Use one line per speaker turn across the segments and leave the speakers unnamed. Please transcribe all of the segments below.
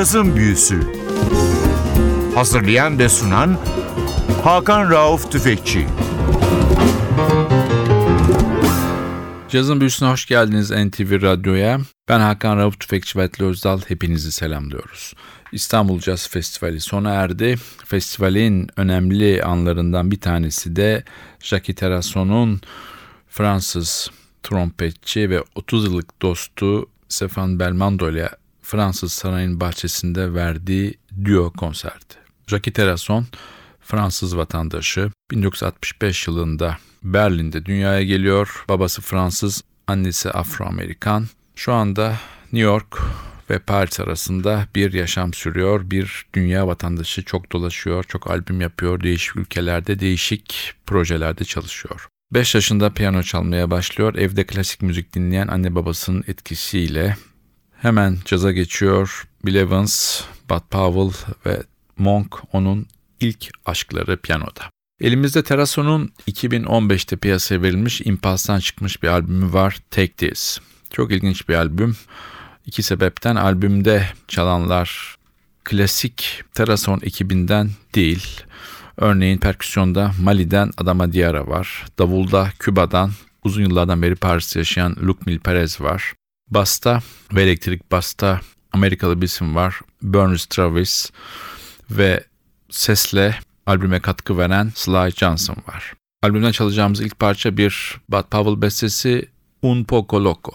Cazın Büyüsü Hazırlayan ve sunan Hakan Rauf Tüfekçi
Cazın Büyüsü'ne hoş geldiniz NTV Radyo'ya. Ben Hakan Rauf Tüfekçi ve Özdal. Hepinizi selamlıyoruz. İstanbul Caz Festivali sona erdi. Festivalin önemli anlarından bir tanesi de Jacques Terrasson'un Fransız trompetçi ve 30 yıllık dostu Stefan Belmondo ile Fransız sarayın bahçesinde verdiği duo konserdi. Jacques Terrasson Fransız vatandaşı 1965 yılında Berlin'de dünyaya geliyor. Babası Fransız, annesi Afro-Amerikan. Şu anda New York ve Paris arasında bir yaşam sürüyor. Bir dünya vatandaşı çok dolaşıyor, çok albüm yapıyor, değişik ülkelerde, değişik projelerde çalışıyor. 5 yaşında piyano çalmaya başlıyor. Evde klasik müzik dinleyen anne babasının etkisiyle hemen caza geçiyor. Bill Evans, Bud Powell ve Monk onun ilk aşkları piyanoda. Elimizde Terason'un 2015'te piyasaya verilmiş Impulse'dan çıkmış bir albümü var Take This. Çok ilginç bir albüm. İki sebepten albümde çalanlar klasik Terason ekibinden değil. Örneğin perküsyonda Mali'den Adama Diarra var. Davulda Küba'dan uzun yıllardan beri Paris'te yaşayan Luc Mil Perez var. Basta ve elektrik basta Amerikalı bir isim var. Bernice Travis ve sesle albüme katkı veren Sly Johnson var. Albümden çalacağımız ilk parça bir Bud Powell bestesi Un Poco Loco.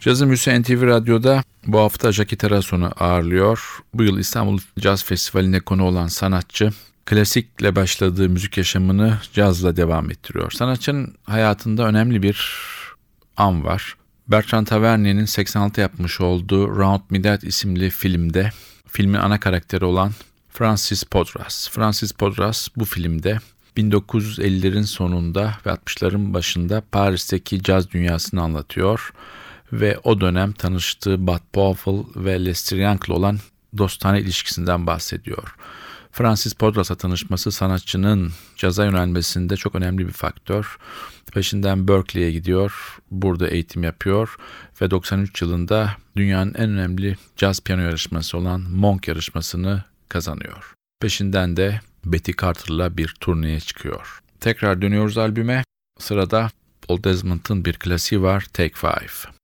Cazın Müse NTV Radyo'da bu hafta Jackie Terason'u ağırlıyor. Bu yıl İstanbul Caz Festivali'ne konu olan sanatçı klasikle başladığı müzik yaşamını cazla devam ettiriyor. Sanatçının hayatında önemli bir an var. Bertrand Tavernier'in 86 yapmış olduğu Round Midnight isimli filmde filmin ana karakteri olan Francis Podras. Francis Podras bu filmde 1950'lerin sonunda ve 60'ların başında Paris'teki caz dünyasını anlatıyor ve o dönem tanıştığı Bud Powell ve Lester Young'la olan dostane ilişkisinden bahsediyor. Francis Podras'la tanışması sanatçının caza yönelmesinde çok önemli bir faktör. Peşinden Berkeley'e gidiyor, burada eğitim yapıyor ve 93 yılında dünyanın en önemli caz piyano yarışması olan Monk yarışmasını kazanıyor. Peşinden de Betty Carter'la bir turneye çıkıyor. Tekrar dönüyoruz albüme. Sırada Paul Desmond'ın bir klasiği var Take Five.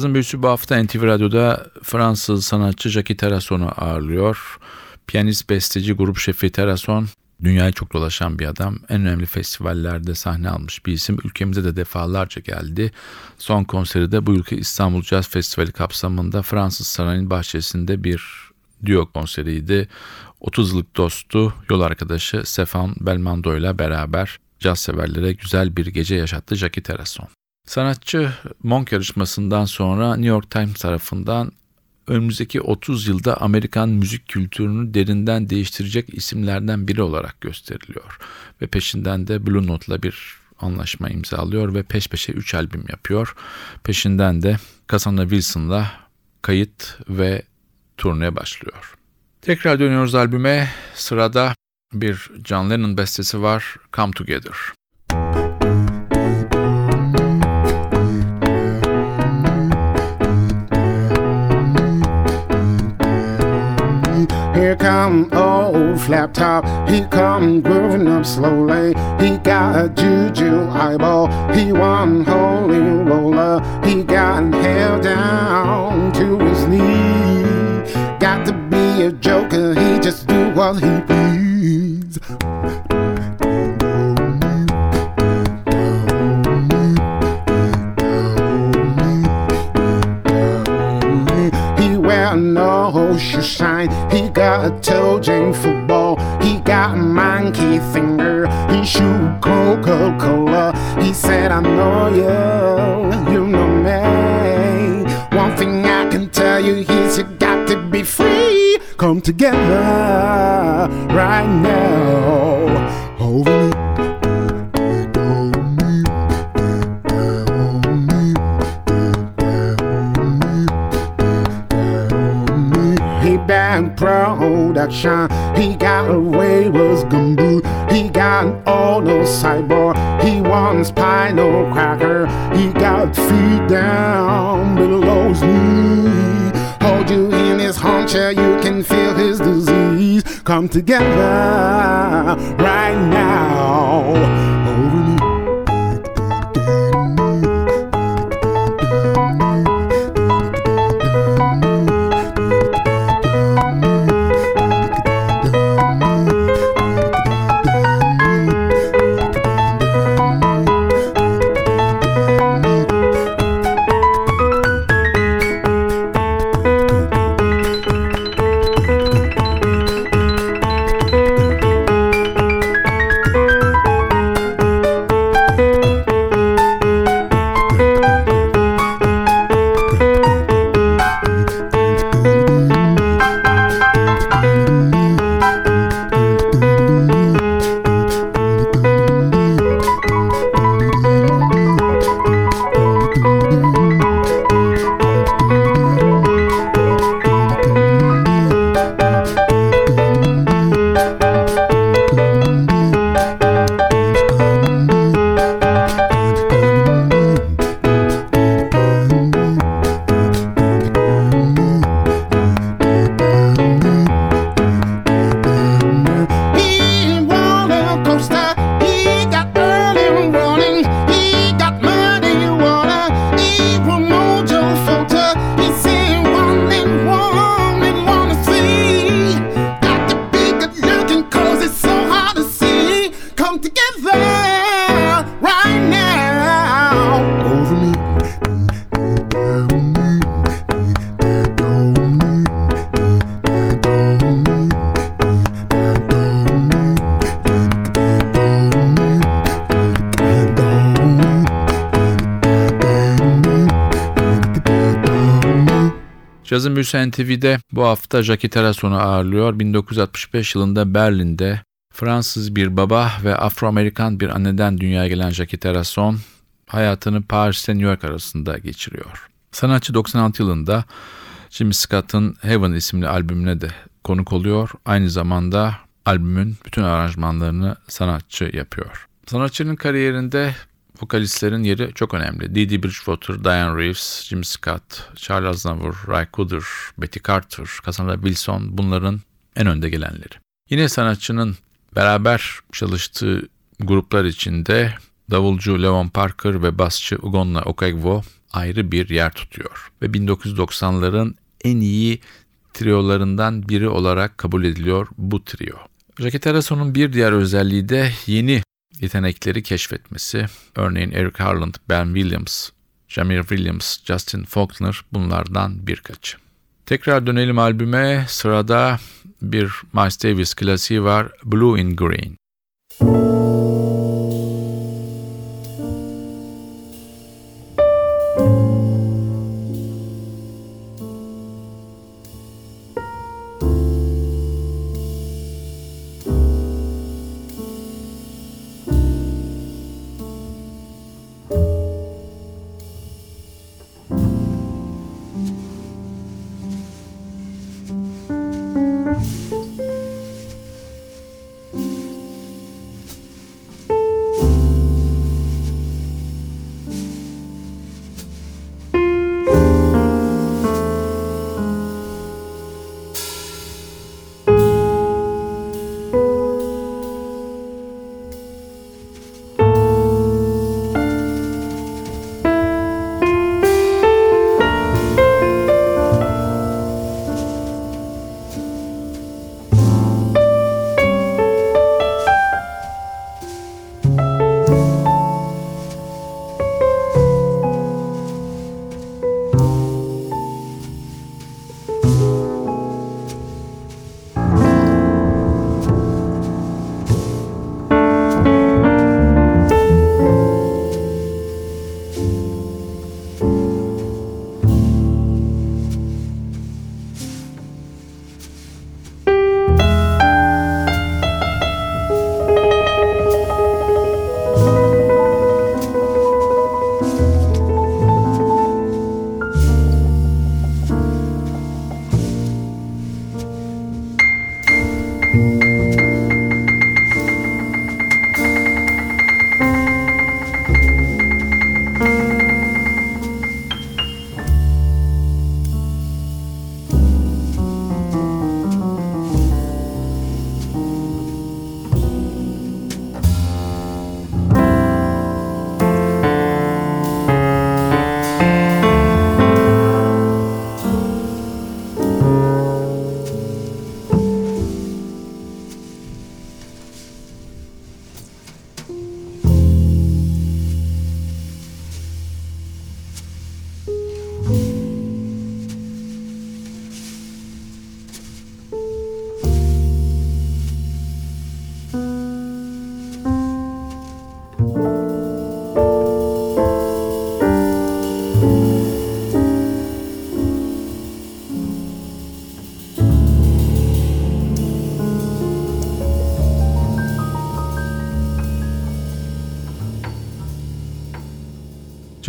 Cazın büyüsü bu hafta NTV Radyo'da Fransız sanatçı Jackie Terrason'u ağırlıyor. Piyanist, besteci, grup şefi Terrason dünyayı çok dolaşan bir adam. En önemli festivallerde sahne almış bir isim. Ülkemize de defalarca geldi. Son konseri de bu ülke İstanbul Jazz Festivali kapsamında Fransız Sarayı'nın bahçesinde bir duo konseriydi. 30 yıllık dostu, yol arkadaşı Stefan Belmondo ile beraber caz severlere güzel bir gece yaşattı Jackie Terrason. Sanatçı Monk yarışmasından sonra New York Times tarafından önümüzdeki 30 yılda Amerikan müzik kültürünü derinden değiştirecek isimlerden biri olarak gösteriliyor. Ve peşinden de Blue Note'la bir anlaşma imzalıyor ve peş peşe 3 albüm yapıyor. Peşinden de Cassandra Wilson'la kayıt ve turne başlıyor. Tekrar dönüyoruz albüme. Sırada bir John Lennon bestesi var, Come Together.
Here come old roof laptop. He come grooving up slowly. He got a juju eyeball. He one holy roller. He got held down to his knee. Got to be a joker. He just do what he please. He wear no shoe shine. Got a jam football. He got a monkey finger. He shoot Coca Cola. He said, I know you, you know me. One thing I can tell you is you got to be free. Come together right now. Over me. Back production. He got a waivers gumbo. He got an auto cyborg. He wants spinal cracker. He got feet down below his knee. Hold you in his hauncher. You can feel his disease. Come together right now.
Cazın Büyüsü NTV'de bu hafta Jackie Terrason'u ağırlıyor. 1965 yılında Berlin'de Fransız bir baba ve Afro-Amerikan bir anneden dünyaya gelen Jackie Terrason hayatını Paris ile New York arasında geçiriyor. Sanatçı 96 yılında Jimmy Scott'ın Heaven isimli albümüne de konuk oluyor. Aynı zamanda albümün bütün aranjmanlarını sanatçı yapıyor. Sanatçının kariyerinde vokalistlerin yeri çok önemli. Dee Bridgewater, Diane Reeves, Jim Scott, Charles Aznavour, Ray Cooder, Betty Carter, Cassandra Wilson bunların en önde gelenleri. Yine sanatçının beraber çalıştığı gruplar içinde davulcu Leon Parker ve basçı Ugonna Okegwo ayrı bir yer tutuyor. Ve 1990'ların en iyi triolarından biri olarak kabul ediliyor bu trio. Jackie Terrason'un bir diğer özelliği de yeni yetenekleri keşfetmesi. Örneğin Eric Harland, Ben Williams, Jamir Williams, Justin Faulkner bunlardan birkaçı. Tekrar dönelim albüme. Sırada bir Miles Davis klasiği var. Blue in Green.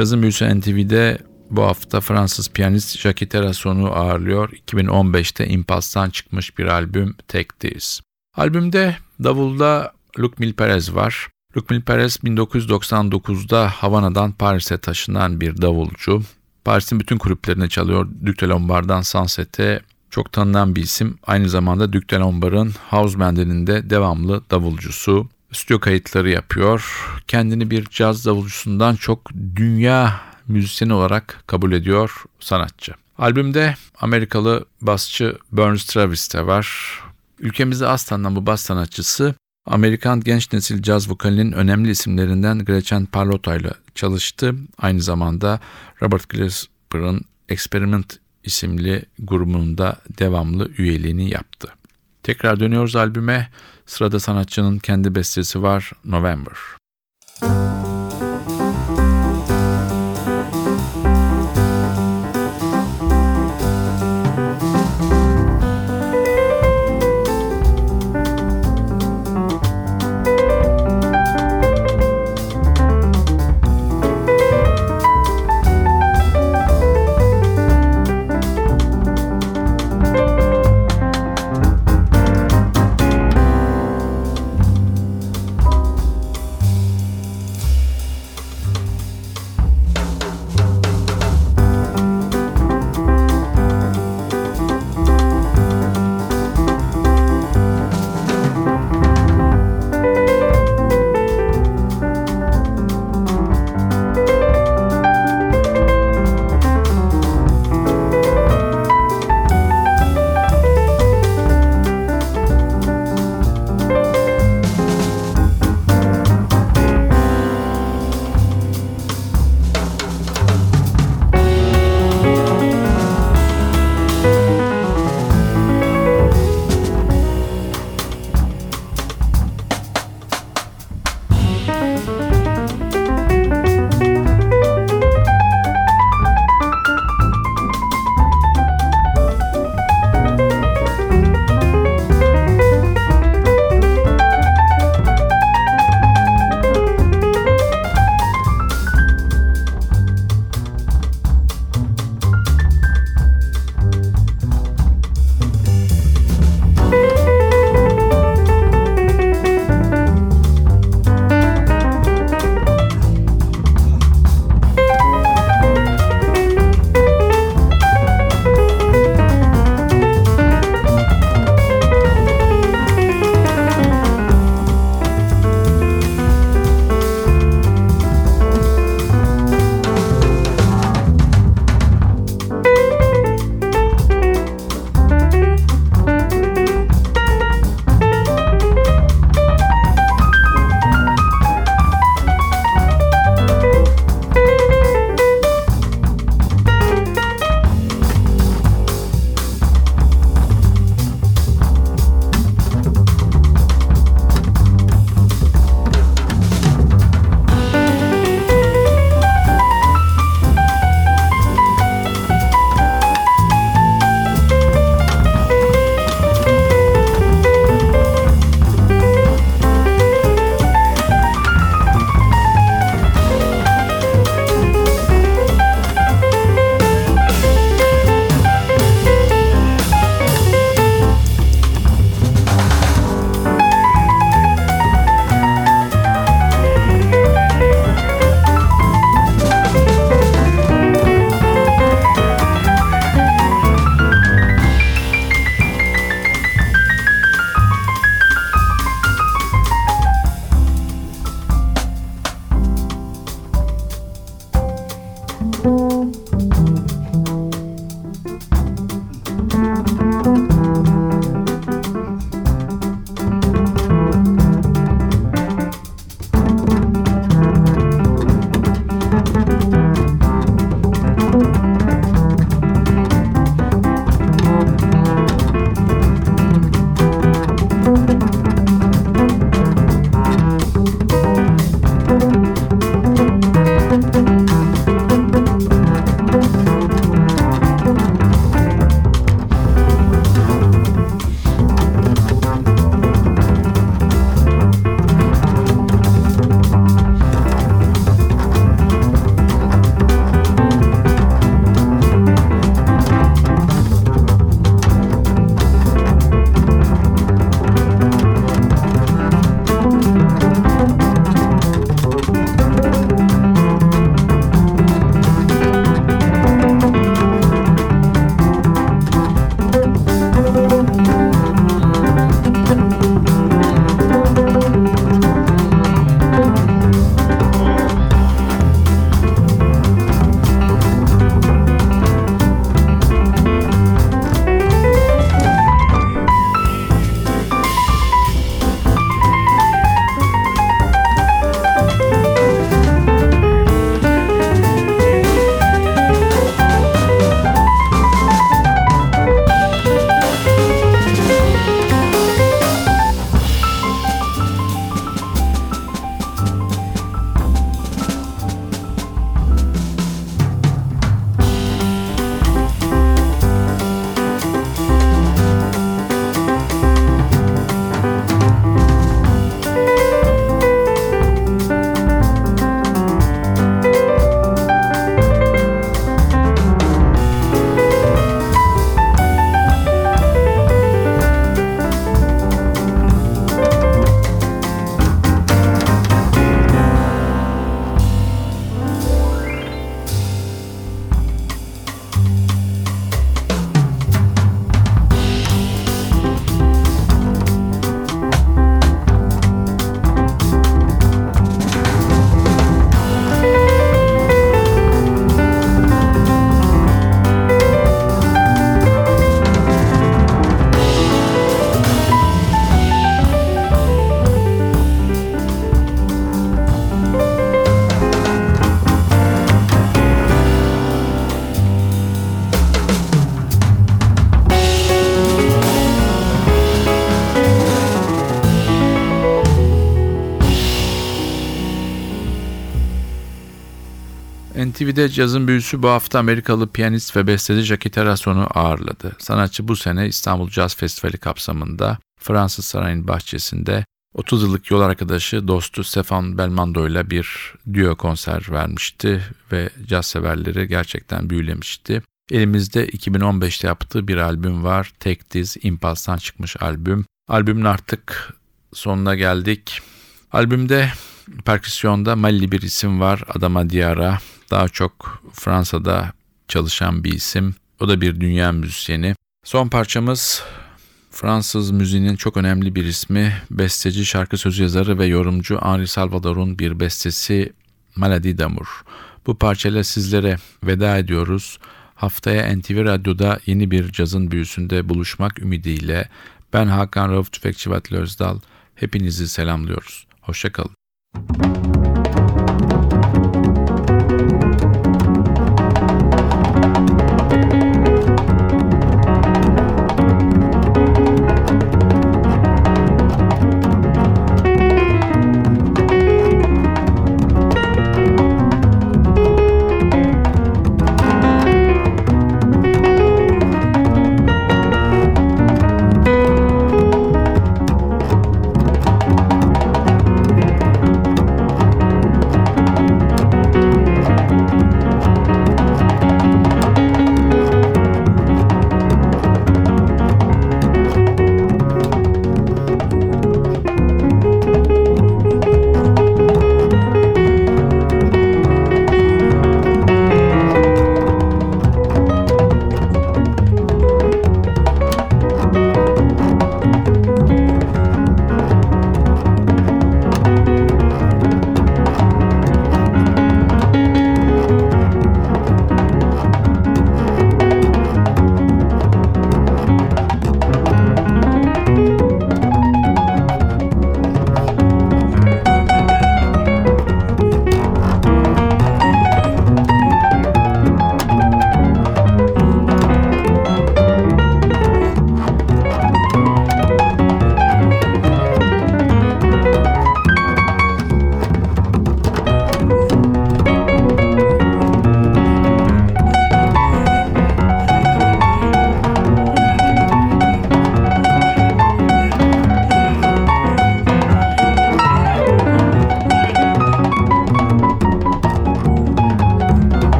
Cazın Büyüsü NTV'de bu hafta Fransız piyanist Jacques Terrason'u ağırlıyor. 2015'te Impulse'dan çıkmış bir albüm Take This. Albümde davulda Luc Milperez var. Luc Milperez 1999'da Havana'dan Paris'e taşınan bir davulcu. Paris'in bütün kulüplerine çalıyor. Duc de Lombard'dan Sunset'e çok tanınan bir isim. Aynı zamanda Duc de Lombard'ın House Band'inin de devamlı davulcusu. Stüdyo kayıtları yapıyor. Kendini bir caz davulcusundan çok dünya müzisyeni olarak kabul ediyor sanatçı. Albümde Amerikalı basçı Burns Travis de var. Ülkemizde az tanınan bu bas sanatçısı Amerikan genç nesil caz vokalinin önemli isimlerinden Gretchen Parlato ile çalıştı. Aynı zamanda Robert Glasper'ın Experiment isimli grubunda devamlı üyeliğini yaptı. Tekrar dönüyoruz albüme. Sırada sanatçının kendi bestesi var November. Música NTV'de cazın büyüsü bu hafta Amerikalı piyanist ve besteci Jackie Terrason'u ağırladı. Sanatçı bu sene İstanbul Caz Festivali kapsamında Fransız Sarayı'nın bahçesinde 30 yıllık yol arkadaşı dostu Stefan Belmondo ile bir duo konser vermişti ve caz severleri gerçekten büyülemişti. Elimizde 2015'te yaptığı bir albüm var. Tek Diz Impulse'dan çıkmış albüm. Albümün artık sonuna geldik. Albümde perküsyonda Malili bir isim var. Adama Diara. Daha çok Fransa'da çalışan bir isim. O da bir dünya müzisyeni. Son parçamız Fransız müziğinin çok önemli bir ismi, besteci, şarkı sözü yazarı ve yorumcu Henri Salvador'un bir bestesi Maladie d'Amour. Bu parçayla sizlere veda ediyoruz. Haftaya NTV Radyo'da yeni bir cazın büyüsünde buluşmak ümidiyle ben Hakan Rauf Tüfekçi Vatli Özdal. Hepinizi selamlıyoruz. Hoşçakalın.